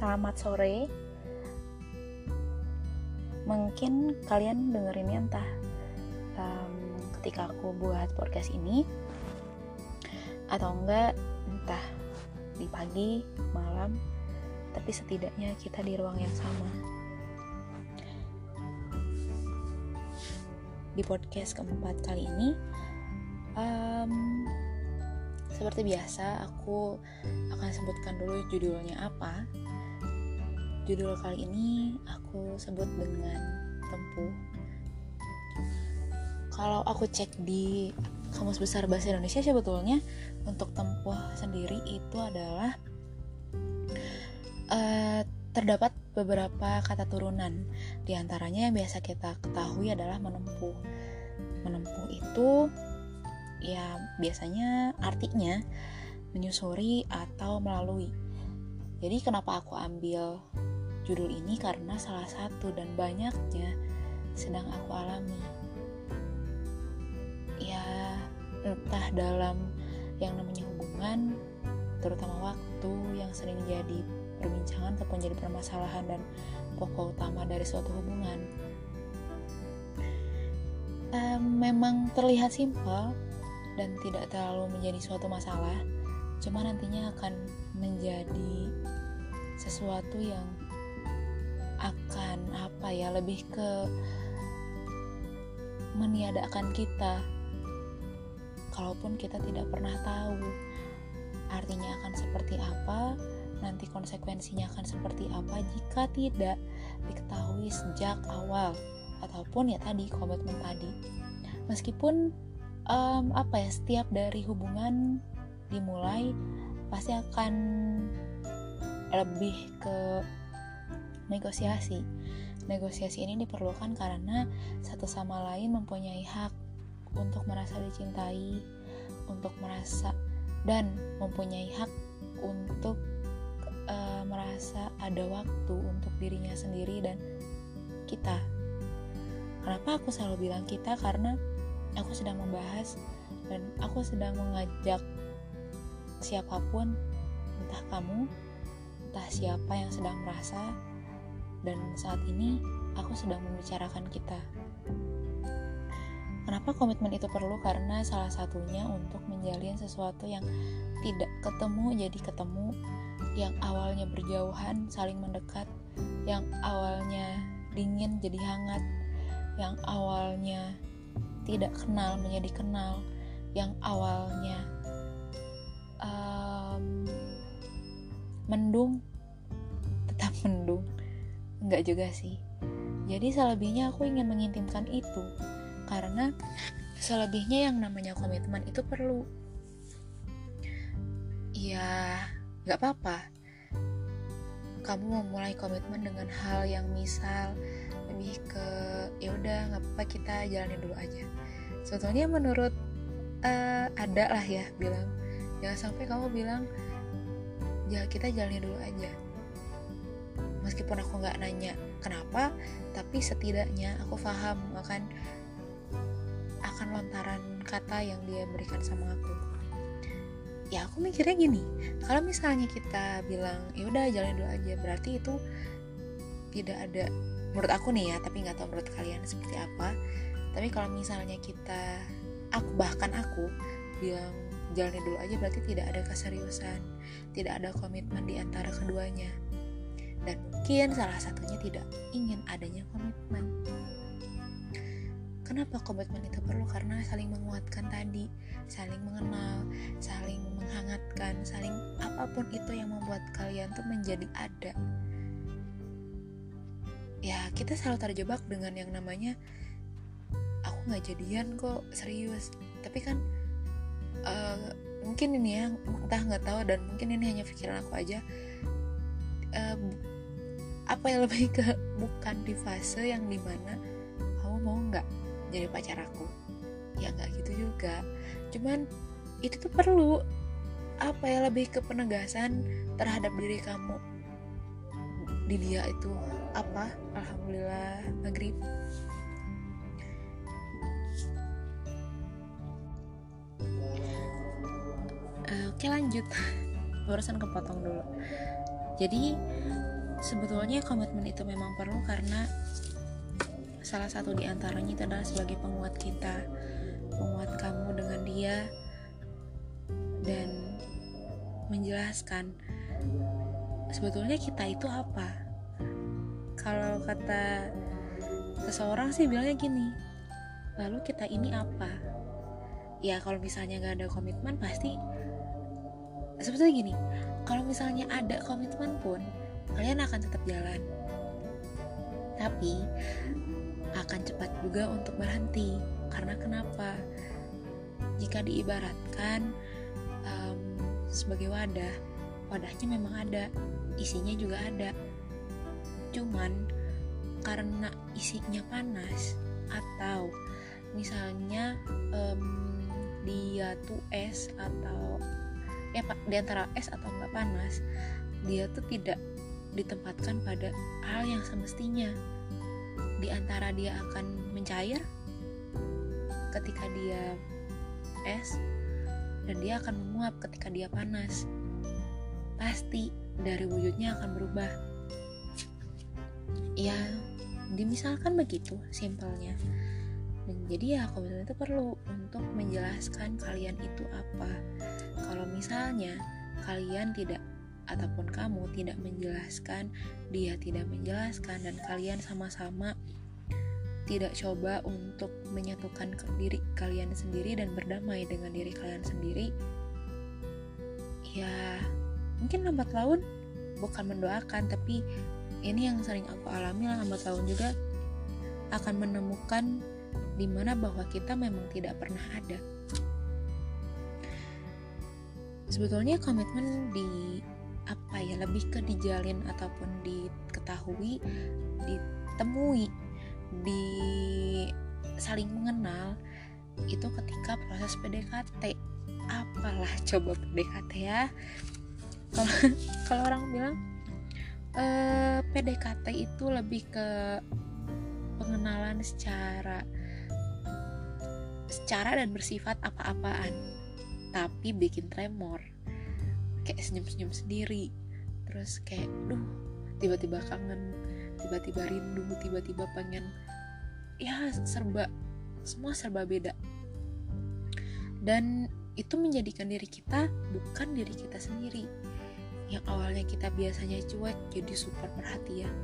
selamat sore. Mungkin kalian dengerinnya entah um, ketika aku buat podcast ini atau enggak entah di pagi, malam, tapi setidaknya kita di ruang yang sama. Di podcast keempat kali ini, um, seperti biasa, aku akan sebutkan dulu judulnya apa. Judul kali ini aku sebut dengan tempuh. Kalau aku cek di Kamus Besar Bahasa Indonesia sebetulnya untuk tempuh sendiri itu adalah uh, terdapat beberapa kata turunan. Di antaranya yang biasa kita ketahui adalah menempuh. Menempuh itu ya biasanya artinya menyusuri atau melalui. Jadi kenapa aku ambil judul ini karena salah satu dan banyaknya sedang aku alami. Ya entah dalam yang namanya hubungan, terutama waktu yang sering jadi perbincangan ataupun jadi permasalahan dan pokok utama dari suatu hubungan. Um, memang terlihat simpel, dan tidak terlalu menjadi suatu masalah cuma nantinya akan menjadi sesuatu yang akan apa ya lebih ke meniadakan kita. Kalaupun kita tidak pernah tahu artinya akan seperti apa nanti konsekuensinya akan seperti apa. Jika tidak diketahui sejak awal ataupun ya tadi komitmen tadi. Meskipun um, apa ya setiap dari hubungan dimulai pasti akan lebih ke negosiasi. Negosiasi ini diperlukan karena satu sama lain mempunyai hak untuk merasa dicintai untuk merasa dan mempunyai hak untuk uh, merasa ada waktu untuk dirinya sendiri dan kita. Kenapa aku selalu bilang kita? Karena aku sedang membahas dan aku sedang mengajak siapa pun entah kamu entah siapa yang sedang merasa dan saat ini aku sedang membicarakan kita. Kenapa komitmen itu perlu? Karena salah satunya untuk menjalin sesuatu yang tidak ketemu jadi ketemu yang awalnya berjauhan saling mendekat yang awalnya dingin jadi hangat yang awalnya tidak kenal menjadi kenal yang awalnya um, mendung tetap mendung enggak juga sih. Jadi selebihnya aku ingin mengintimkan itu. Karena selebihnya yang namanya komitmen itu perlu. Ya nggak apa-apa. Kamu memulai komitmen dengan hal yang misal lebih ke ya udah nggak apa-apa kita jalanin dulu aja. Sebetulnya menurut uh, ada lah ya bilang. Jangan sampai kamu bilang ya kita jalanin dulu aja meskipun aku nggak nanya kenapa tapi setidaknya aku paham akan akan lontaran kata yang dia berikan sama aku. Ya aku mikirnya gini kalau misalnya kita bilang ya udah jalanin dulu aja berarti itu tidak ada menurut aku nih ya tapi nggak tahu menurut kalian seperti apa tapi kalau misalnya kita aku bahkan aku bilang jalani dulu aja berarti tidak ada keseriusan tidak ada komitmen di antara keduanya dan mungkin salah satunya tidak ingin adanya komitmen. Kenapa komitmen itu perlu? Karena saling menguatkan tadi, saling mengenal, saling menghangatkan, saling apa pun itu yang membuat kalian tuh menjadi ada. Ya kita selalu terjebak dengan yang namanya aku nggak jadian kok serius. Tapi kan uh, mungkin ini ya entah nggak tahu dan mungkin ini hanya pikiran aku aja apa yang lebih ke bukan di fase yang di mana kamu mau nggak jadi pacar aku. Ya nggak gitu juga. Cuman itu tuh perlu apa ya lebih ke penegasan terhadap diri kamu. Di dia itu apa? Alhamdulillah maghrib uh, oke lanjut. Barusan kepotong dulu. Jadi sebetulnya komitmen itu memang perlu karena salah satu di antaranya itu adalah sebagai penguat kita penguat kamu dengan dia dan menjelaskan sebetulnya kita itu apa. Kalau kata seseorang sih bilangnya gini lalu kita ini apa? Ya kalau misalnya gak ada komitmen pasti sebetulnya gini kalau misalnya ada komitmen pun kalian akan tetap jalan. Tapi akan cepat juga untuk berhenti. Karena kenapa? Jika diibaratkan um, sebagai wadah wadahnya memang ada isinya juga ada. Cuman karena isinya panas atau misalnya um, dia tuh es atau ya pak di antara es atau enggak panas dia tuh tidak ditempatkan pada hal yang semestinya. Di antara dia akan mencair ketika dia es dan dia akan menguap ketika dia panas. Pasti dari wujudnya akan berubah. Ya dimisalkan begitu simpelnya. Dan jadi ya komitmen itu perlu untuk menjelaskan kalian itu apa. Kalau misalnya kalian tidak ataupun kamu tidak menjelaskan dia tidak menjelaskan dan kalian sama-sama tidak coba untuk menyatukan diri kalian sendiri dan berdamai dengan diri kalian sendiri ya mungkin lambat laun bukan mendoakan tapi ini yang sering aku alami lambat laun juga akan menemukan di mana bahwa kita memang tidak pernah ada. Sebetulnya komitmen di apa ya lebih ke dijalin ataupun diketahui ditemui di saling mengenal itu ketika proses PDKT apalah coba PDKT ya. Kalau kalau orang bilang eh, PDKT itu lebih ke pengenalan secara secara dan bersifat apa-apaan tapi bikin tremor kayak senyum-senyum sendiri. Terus kayak duh tiba-tiba kangen tiba-tiba rindu tiba-tiba pengen. Ya serba semua serba beda. Dan itu menjadikan diri kita bukan diri kita sendiri. Yang awalnya kita biasanya cuek jadi super perhatian.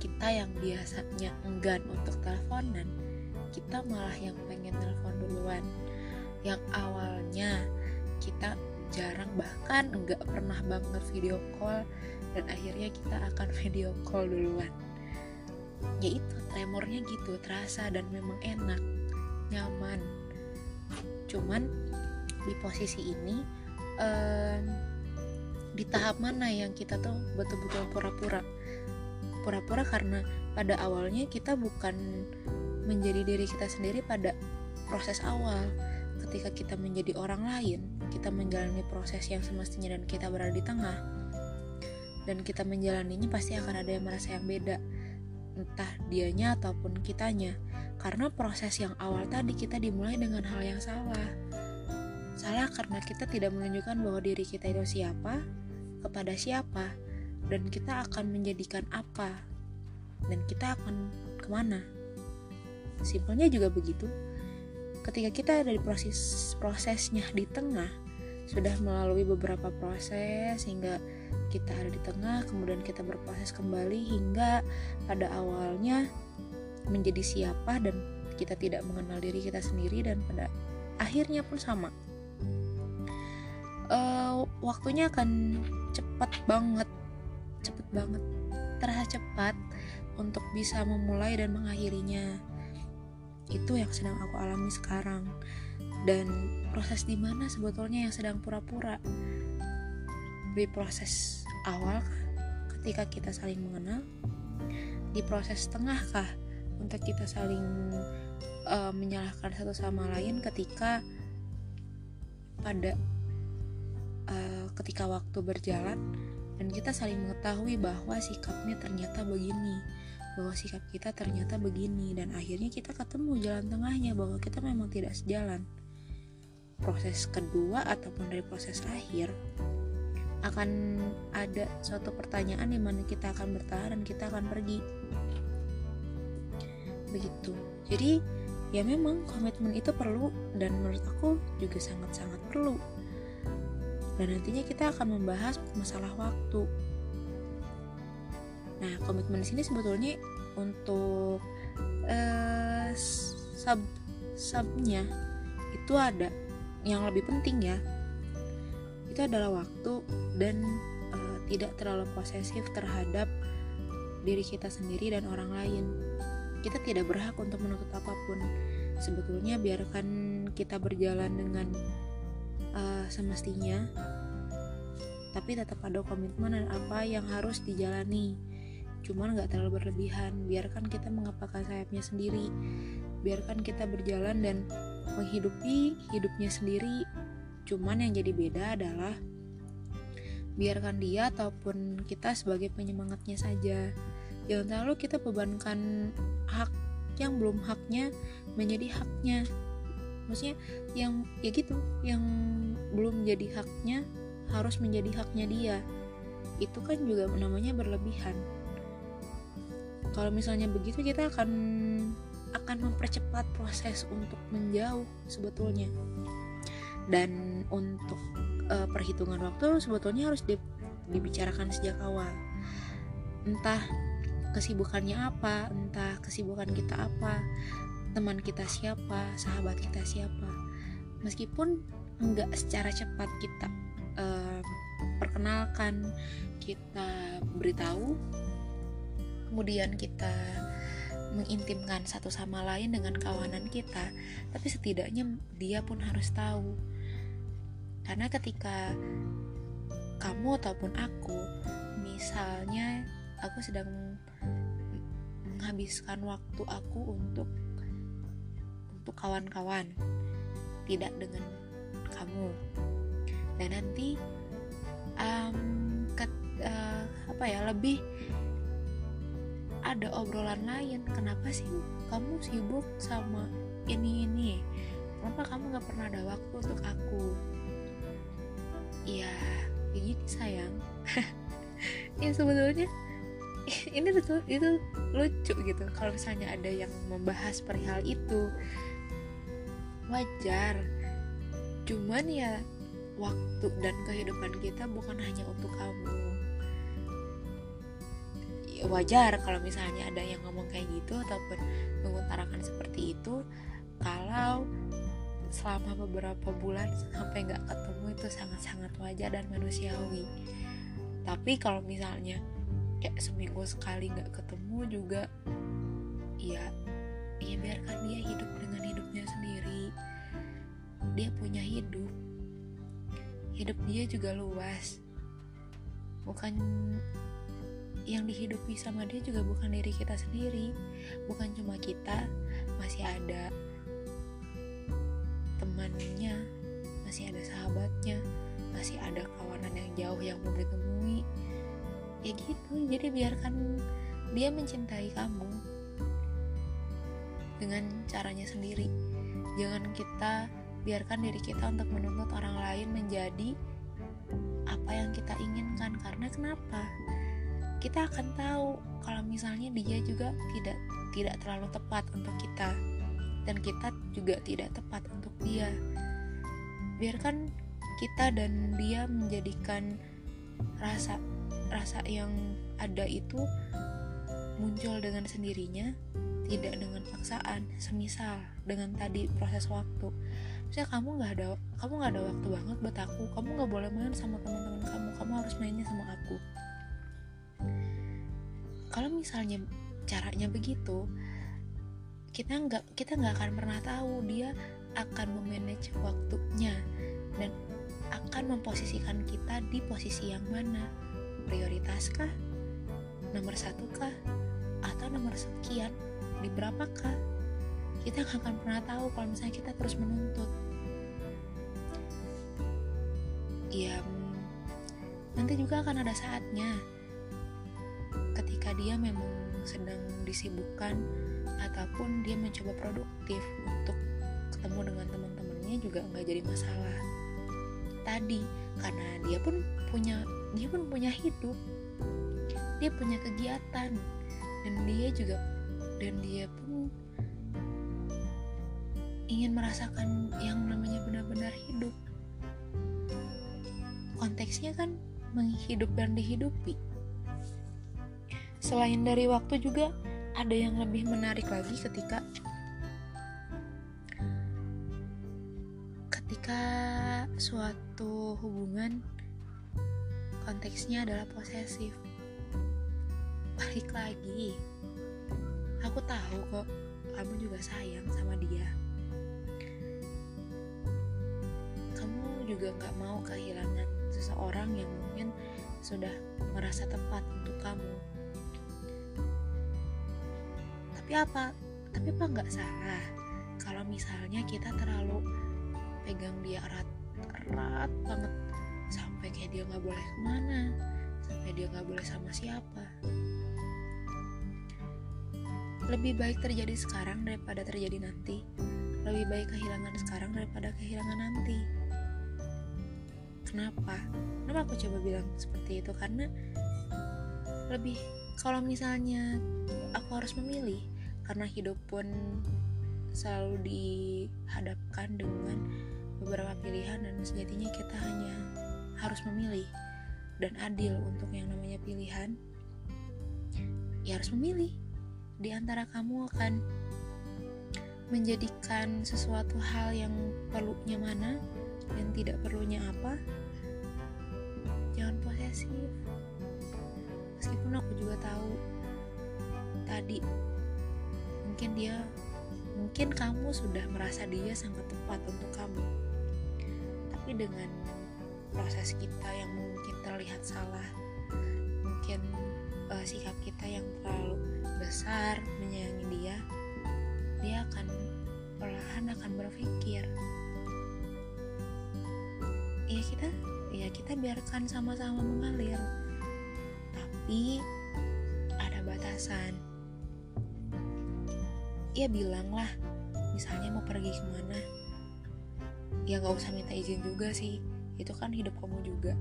Kita yang biasanya enggan untuk teleponan kita malah yang pengen telepon duluan. Yang awalnya kita jarang bahkan enggak pernah banget video call dan akhirnya kita akan video call duluan. Ya itu tremornya gitu terasa dan memang enak nyaman. Cuman di posisi ini um, di tahap mana yang kita tuh betul-betul pura-pura? Pura-pura karena pada awalnya kita bukan menjadi diri kita sendiri pada proses awal. Ketika kita menjadi orang lain kita menjalani proses yang semestinya dan kita berada di tengah dan kita menjalaninya pasti akan ada yang merasa yang beda entah dianya ataupun kitanya. Karena proses yang awal tadi kita dimulai dengan hal yang salah. Salah karena kita tidak menunjukkan bahwa diri kita itu siapa kepada siapa dan kita akan menjadikan apa dan kita akan ke mana. Simpelnya juga begitu. Ketika kita ada di proses prosesnya di tengah sudah melalui beberapa proses hingga kita ada di tengah kemudian kita berproses kembali hingga pada awalnya menjadi siapa dan kita tidak mengenal diri kita sendiri dan pada akhirnya pun sama. Uh, waktunya akan cepat banget cepet banget terasa cepat untuk bisa memulai dan mengakhirinya. Itu yang sedang aku alami sekarang dan proses di mana sebetulnya yang sedang pura-pura. Di proses awal ketika kita saling mengenal di proses tengah kah untuk kita saling uh, menyalahkan satu sama lain ketika pada uh, ketika waktu berjalan dan kita saling mengetahui bahwa sikapnya ternyata begini bahwa sikap kita ternyata begini dan akhirnya kita ketemu jalan tengahnya bahwa kita memang tidak sejalan proses kedua ataupun dari proses akhir akan ada suatu pertanyaan di mana kita akan bertahan dan kita akan pergi. Begitu. Jadi ya memang komitmen itu perlu dan menurut aku juga sangat-sangat perlu. Dan nantinya kita akan membahas masalah waktu. Nah komitmen di sini sebetulnya untuk uh, sub subnya itu ada yang lebih penting ya. Itu adalah waktu dan uh, tidak terlalu posesif terhadap diri kita sendiri dan orang lain. Kita tidak berhak untuk menuntut apa pun. Sebetulnya biarkan kita berjalan dengan uh, semestinya tapi tetap ada komitmen dan apa yang harus dijalani. Cuman nggak terlalu berlebihan. Biarkan kita mengepakkan sayapnya sendiri. Biarkan kita berjalan dan menghidupi hidupnya sendiri cuman yang jadi beda adalah biarkan dia ataupun kita sebagai penyemangatnya saja. Jangan terlalu kita bebankan hak yang belum haknya menjadi haknya. Maksudnya yang ya gitu yang belum jadi haknya harus menjadi haknya dia. Itu kan juga namanya berlebihan. Kalau misalnya begitu kita akan akan mempercepat proses untuk menjauh sebetulnya. Dan untuk uh, perhitungan waktu sebetulnya harus di, dibicarakan sejak awal. Entah kesibukannya apa entah kesibukan kita apa teman kita siapa sahabat kita siapa. Meskipun nggak secara cepat kita uh, perkenalkan kita beritahu kemudian kita mengintimkan satu sama lain dengan kawanan kita tapi setidaknya dia pun harus tahu. Karena ketika kamu ataupun aku misalnya aku sedang menghabiskan waktu aku untuk untuk kawan-kawan tidak dengan kamu. Dan nanti um, ke, uh, apa ya lebih ada obrolan lain. Kenapa sih kamu sibuk sama ini ini kenapa kamu nggak pernah ada waktu untuk aku? Ya begini sayang. Ya sebetulnya ini betul itu lucu gitu. Kalau misalnya ada yang membahas perihal itu wajar. Cuman ya waktu dan kehidupan kita bukan hanya untuk kamu wajar kalau misalnya ada yang ngomong kayak gitu ataupun mengutarakan seperti itu kalau selama beberapa bulan sampai nggak ketemu itu sangat-sangat wajar dan manusiawi. Tapi kalau misalnya kayak seminggu sekali nggak ketemu juga ya ya biarkan dia hidup dengan hidupnya sendiri. Dia punya hidup. Hidup dia juga luas. Bukan yang dihidupi sama dia juga bukan diri kita sendiri. Bukan cuma kita masih ada temannya masih ada sahabatnya masih ada kawanan yang jauh yang belum ditemui. Ya gitu jadi biarkan dia mencintai kamu dengan caranya sendiri. Jangan kita biarkan diri kita untuk menuntut orang lain menjadi apa yang kita inginkan karena kenapa kita akan tahu kalau misalnya dia juga tidak tidak terlalu tepat untuk kita. Dan kita juga tidak tepat untuk dia. Biarkan kita dan dia menjadikan rasa rasa yang ada itu muncul dengan sendirinya tidak dengan paksaan. Semisal dengan tadi proses waktu. Misalnya kamu nggak ada kamu nggak ada waktu banget buat aku. Kamu nggak boleh main sama teman-teman kamu. Kamu harus mainnya sama aku kalau misalnya caranya begitu kita nggak kita nggak akan pernah tahu dia akan memanage waktunya dan akan memposisikan kita di posisi yang mana. Prioritaskah nomor satu kah? Atau nomor sekian? Di berapakah kita nggak akan pernah tahu kalau misalnya kita terus menuntut. Ya nanti juga akan ada saatnya ketika dia memang sedang disibukkan ataupun dia mencoba produktif untuk ketemu dengan teman-temannya juga nggak jadi masalah. Tadi karena dia pun punya dia pun punya hidup. Dia punya kegiatan. Dan dia juga dan dia pun ingin merasakan yang namanya benar-benar hidup. Konteksnya kan menghidup dan dihidupi selain dari waktu juga ada yang lebih menarik lagi ketika ketika suatu hubungan konteksnya adalah posesif. Balik lagi aku tahu kok kamu juga sayang sama dia. Kamu juga nggak mau kehilangan seseorang yang mungkin sudah merasa tepat untuk kamu tapi apa tapi apa nggak salah kalau misalnya kita terlalu pegang dia erat erat banget sampai kayak dia nggak boleh ke mana sampai dia nggak boleh sama siapa lebih baik terjadi sekarang daripada terjadi nanti. Lebih baik kehilangan sekarang daripada kehilangan nanti. Kenapa? Kenapa aku coba bilang seperti itu? Karena lebih kalau misalnya aku harus memilih karena hidup pun selalu dihadapkan dengan beberapa pilihan dan sejatinya kita hanya harus memilih dan adil untuk yang namanya pilihan ya harus memilih. Di antara kamu akan menjadikan sesuatu hal yang perlunya mana dan tidak perlunya apa jangan posesif. Meskipun aku juga tahu tadi mungkin dia mungkin kamu sudah merasa dia sangat tepat untuk kamu. Tapi dengan proses kita yang mungkin terlihat salah mungkin uh, sikap kita yang terlalu besar menyayangi dia dia akan perlahan akan berpikir ya kita ya kita biarkan sama-sama mengalir tapi ada batasan ya bilanglah misalnya mau pergi ke mana? Ya nggak usah minta izin juga sih. Itu kan hidup kamu juga.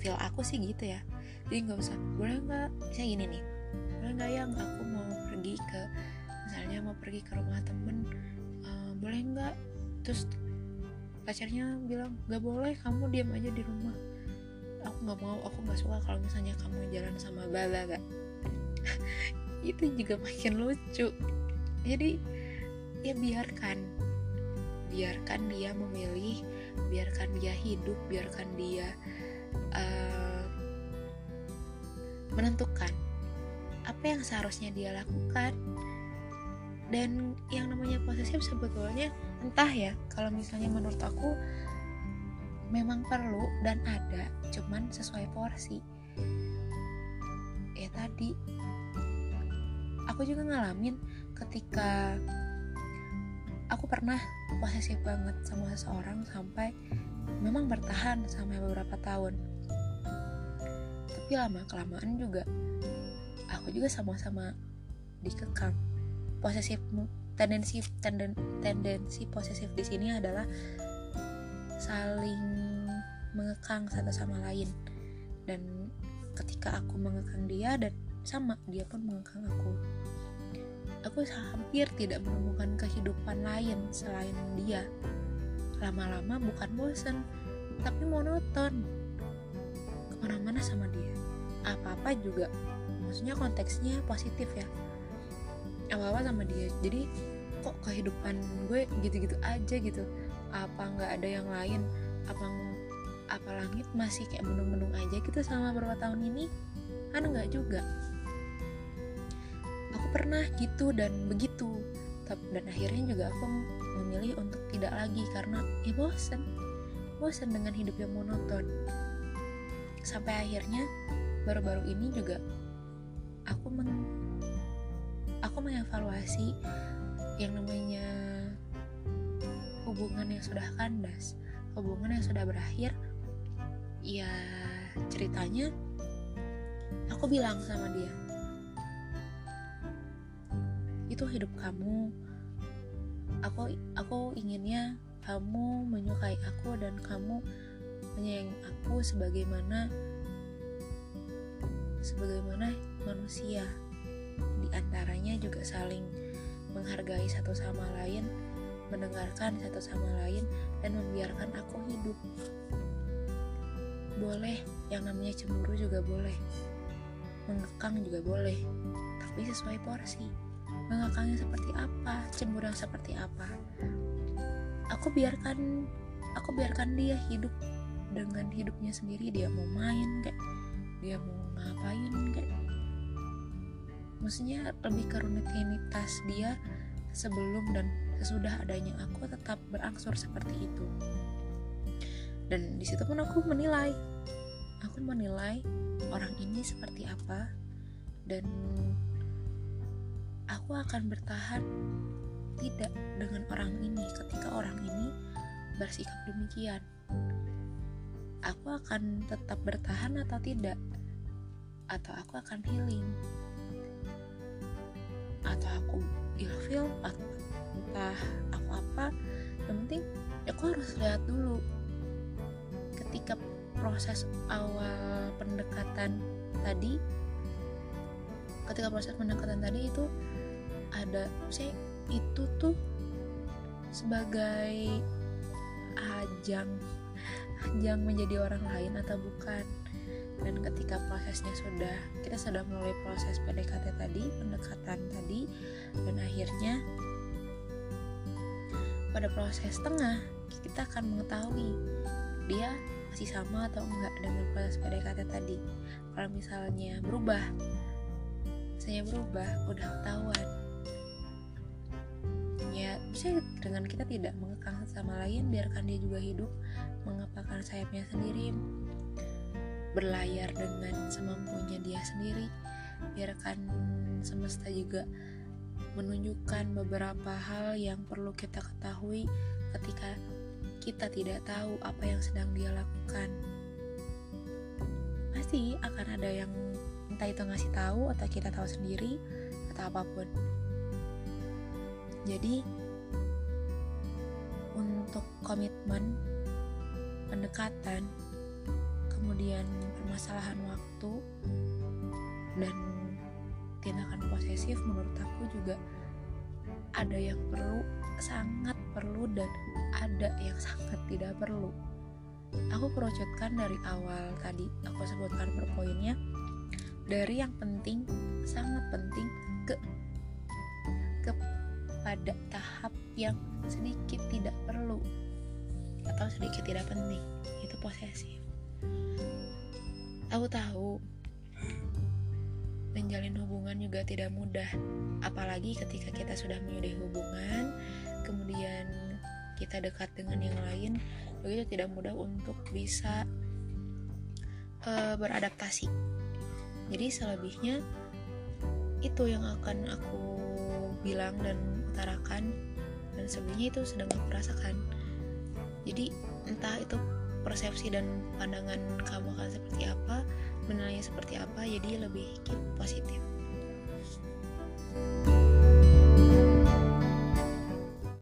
Feel aku sih gitu ya. Jadi nggak usah boleh nggak? Saya gini nih boleh nggak yang aku mau pergi ke misalnya mau pergi ke rumah temen uh, boleh nggak? Terus pacarnya bilang nggak boleh kamu diam aja di rumah. Aku nggak mau aku nggak suka kalau misalnya kamu jalan sama bala itu juga makin lucu jadi ya biarkan. Biarkan dia memilih biarkan dia hidup biarkan dia uh, menentukan apa yang seharusnya dia lakukan. Dan yang namanya posesif sebetulnya entah ya kalau misalnya menurut aku memang perlu dan ada cuman sesuai porsi. Ya tadi aku juga ngalamin ketika aku pernah posesif banget sama seseorang sampai memang bertahan sampai beberapa tahun. Tapi lama kelamaan juga aku juga sama-sama dikekang. Posesif tendensi tenden, tendensi posesif di sini adalah saling mengekang satu sama lain. Dan ketika aku mengekang dia dan sama dia pun mengekang aku aku hampir tidak menemukan kehidupan lain selain dia. Lama-lama bukan bosen tapi monoton. Ke mana-mana sama dia. Apa-apa juga. Maksudnya konteksnya positif ya. Apa-apa sama dia. Jadi kok kehidupan gue gitu-gitu aja gitu? Apa nggak ada yang lain? Apa apa langit masih kayak mendung-mendung aja gitu sama beberapa tahun ini? Kan nggak juga pernah gitu dan begitu. Dan akhirnya juga aku memilih untuk tidak lagi karena ya bosan bosan dengan hidup yang monoton. Sampai akhirnya baru-baru ini juga aku meng aku mengevaluasi yang namanya hubungan yang sudah kandas. Hubungan yang sudah berakhir ya ceritanya aku bilang sama dia itu hidup kamu. Aku aku inginnya kamu menyukai aku dan kamu menyayangi aku sebagaimana sebagaimana manusia. Di antaranya juga saling menghargai satu sama lain mendengarkan satu sama lain dan membiarkan aku hidup. Boleh yang namanya cemburu juga boleh. Mengekang juga boleh. Tapi sesuai porsi mengekangnya seperti apa? Cemburu yang seperti apa? Aku biarkan aku biarkan dia hidup dengan hidupnya sendiri. Dia mau main kayak dia mau ngapain kayak maksudnya lebih ke rutinitas dia sebelum dan sesudah adanya aku tetap berangsur seperti itu. Dan di situ pun aku menilai. Aku menilai orang ini seperti apa dan aku akan bertahan tidak dengan orang ini ketika orang ini bersikap demikian. Aku akan tetap bertahan atau tidak? Atau aku akan healing? Atau aku ilfil? Atau entah aku apa? Yang penting aku harus lihat dulu ketika proses awal pendekatan tadi ketika proses pendekatan tadi itu ada saya itu tuh sebagai ajang ajang menjadi orang lain atau bukan. Dan ketika prosesnya sudah kita sudah melalui proses PDKT tadi pendekatan tadi dan akhirnya pada proses tengah kita akan mengetahui dia masih sama atau enggak dengan proses PDKT tadi. Kalau misalnya berubah saya berubah udah ketahuan dengan kita tidak mengekang sama lain biarkan dia juga hidup mengepakkan sayapnya sendiri berlayar dengan semampunya dia sendiri biarkan semesta juga menunjukkan beberapa hal yang perlu kita ketahui ketika kita tidak tahu apa yang sedang dia lakukan. Pasti akan ada yang entah itu ngasih tahu atau kita tahu sendiri atau apa pun. Jadi komitmen pendekatan kemudian permasalahan waktu dan tindakan posesif menurut aku juga ada yang perlu sangat perlu dan ada yang sangat tidak perlu. Aku kerucutkan dari awal tadi aku sebutkan per poinnya dari yang penting sangat penting ke kepada tahap yang sedikit atau sedikit tidak penting itu posesif Aku tahu menjalin hubungan juga tidak mudah, apalagi ketika kita sudah menyudahi hubungan, kemudian kita dekat dengan yang lain, begitu tidak mudah untuk bisa uh, beradaptasi. Jadi selebihnya itu yang akan aku bilang dan utarakan dan sebelumnya itu sedang aku rasakan. Jadi entah itu persepsi dan pandangan kamu akan seperti apa menilainya seperti apa jadi lebih keep positif